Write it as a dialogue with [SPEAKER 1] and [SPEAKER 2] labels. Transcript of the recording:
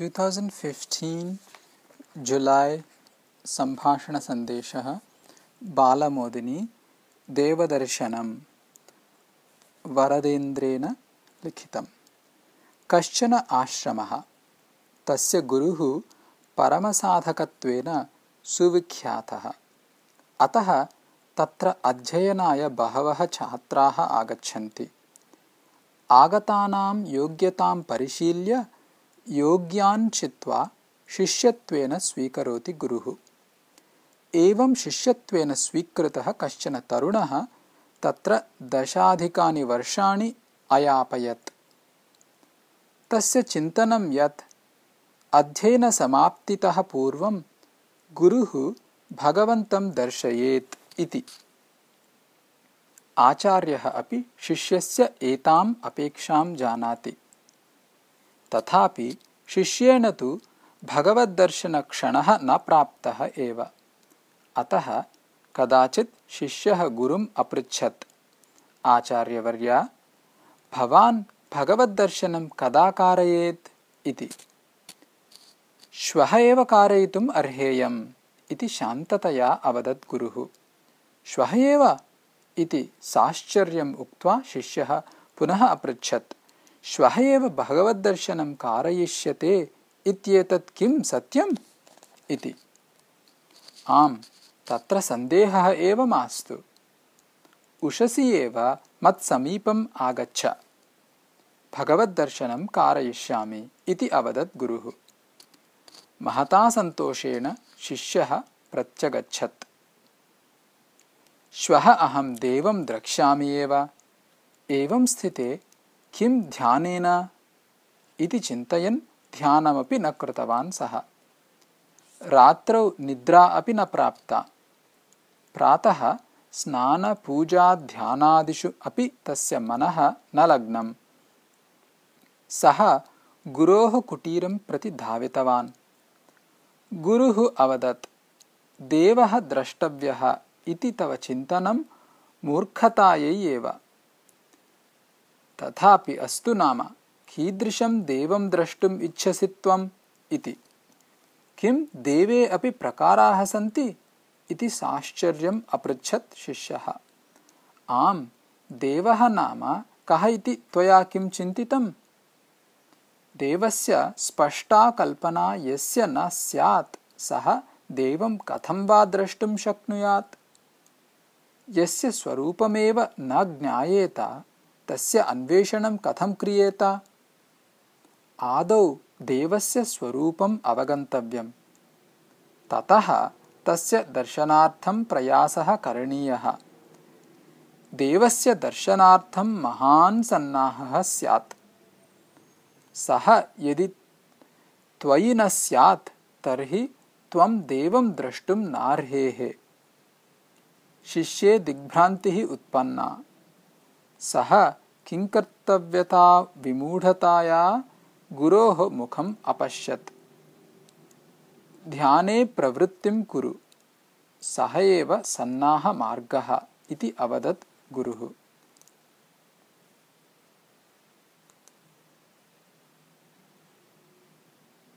[SPEAKER 1] 2015 जुलै सम्भाषणसन्देशः बालमोदिनी देवदर्शनं वरदेन्द्रेण लिखितं कश्चन आश्रमः तस्य गुरुः परमसाधकत्वेन सुविख्यातः अतः तत्र अध्ययनाय बहवः छात्राः आगच्छन्ति आगतानां योग्यतां परिशील्य योग्यान् चित्वा शिष्यत्वेन स्वीकरोति गुरुः। एवं शिष्यत्वेन स्वीकृतः कश्चन तरुणः तत्र दशाधिकानि वर्षाणि अयापयत्। तस्य चिन्तनं यत् अध्ययनसमाप्तितः पूर्वं गुरुः भगवन्तं दर्शयेत् इति। आचार्यः अपि शिष्यस्य एताम् अपेक्षां जानाति तथापि शिष्येण तु भगवद्दर्शनक्षणः न प्राप्तः एव। अतः कदाचित् शिष्यः गुरुम् अपृच्छत्। आचार्यवर्य भवान् भगवद्दर्शनं कदा कारयेत् इति। श्वः एव कारयितुम् अर्हेयम् इति शान्ततया अवदत् गुरुः। श्वः एव इति साश्चर्यम् उक्त्वा शिष्यः पुनः अपृच्छत् श्वः एव भगवद्दर्शनं कारयिष्यते इत्येतत् किं सत्यम् इति? आम् तत्र सन्देहः एव मास्तु। उषसि एव मत्समीपम् आगच्छ। भगवद्दर्शनं कारयिष्यामि इति अवदत् गुरुः। महता सन्तोषेण शिष्यः प्रत्यगच्छत्। श्वः अहं देवं द्रक्ष्यामि एव। एवं स्थिते किं ध्यानेन इति चिन्तयन् ध्यानमपि न कृतवान् सः। रात्रौ निद्रा अपि न प्राप्ता। प्रातः स्नानपूजाध्यानादिषु अपि तस्य मनः न लग्नम्। सः गुरोः कुटीरं प्रति धावितवान्। गुरुः अवदत् देवः द्रष्टव्यः इति तव चिन्तनं मूर्खतायै एव तथापि अस्तु नाम। कीदृशं देवं द्रष्टुम् इच्छसि त्वम् इति। किं देवे अपि प्रकाराः सन्ति? इति साश्चर्यम् अपृच्छत् शिष्यः। आम् देवः नाम कः इति त्वया किं चिन्तितम्? देवस्य स्पष्टा कल्पना यस्य न स्यात् सः देवं कथं वा द्रष्टुं शक्नुयात्? यस्य स्वरूपमेव न ज्ञायेत तस्य अन्वेषणं कथं क्रियेत? आदौ देवस्य स्वरूपम् अवगन्तव्यम्। ततः तस्य दर्शनार्थं प्रयासः करणीयः। देवस्य दर्शनार्थं महान् सन्नाहः स्यात्। सः यदि त्वयि न स्यात् तर्हि त्वं देवं द्रष्टुं नार्हेः। शिष्ये दिग्भ्रान्तिः उत्पन्ना। सः किङ्कर्तव्यता विमूढताया गुरोः मुखम् अपश्यत्। ध्याने प्रवृत्तिं कुरु। सः एव सन्नाहमार्गः इति अवदत् गुरुः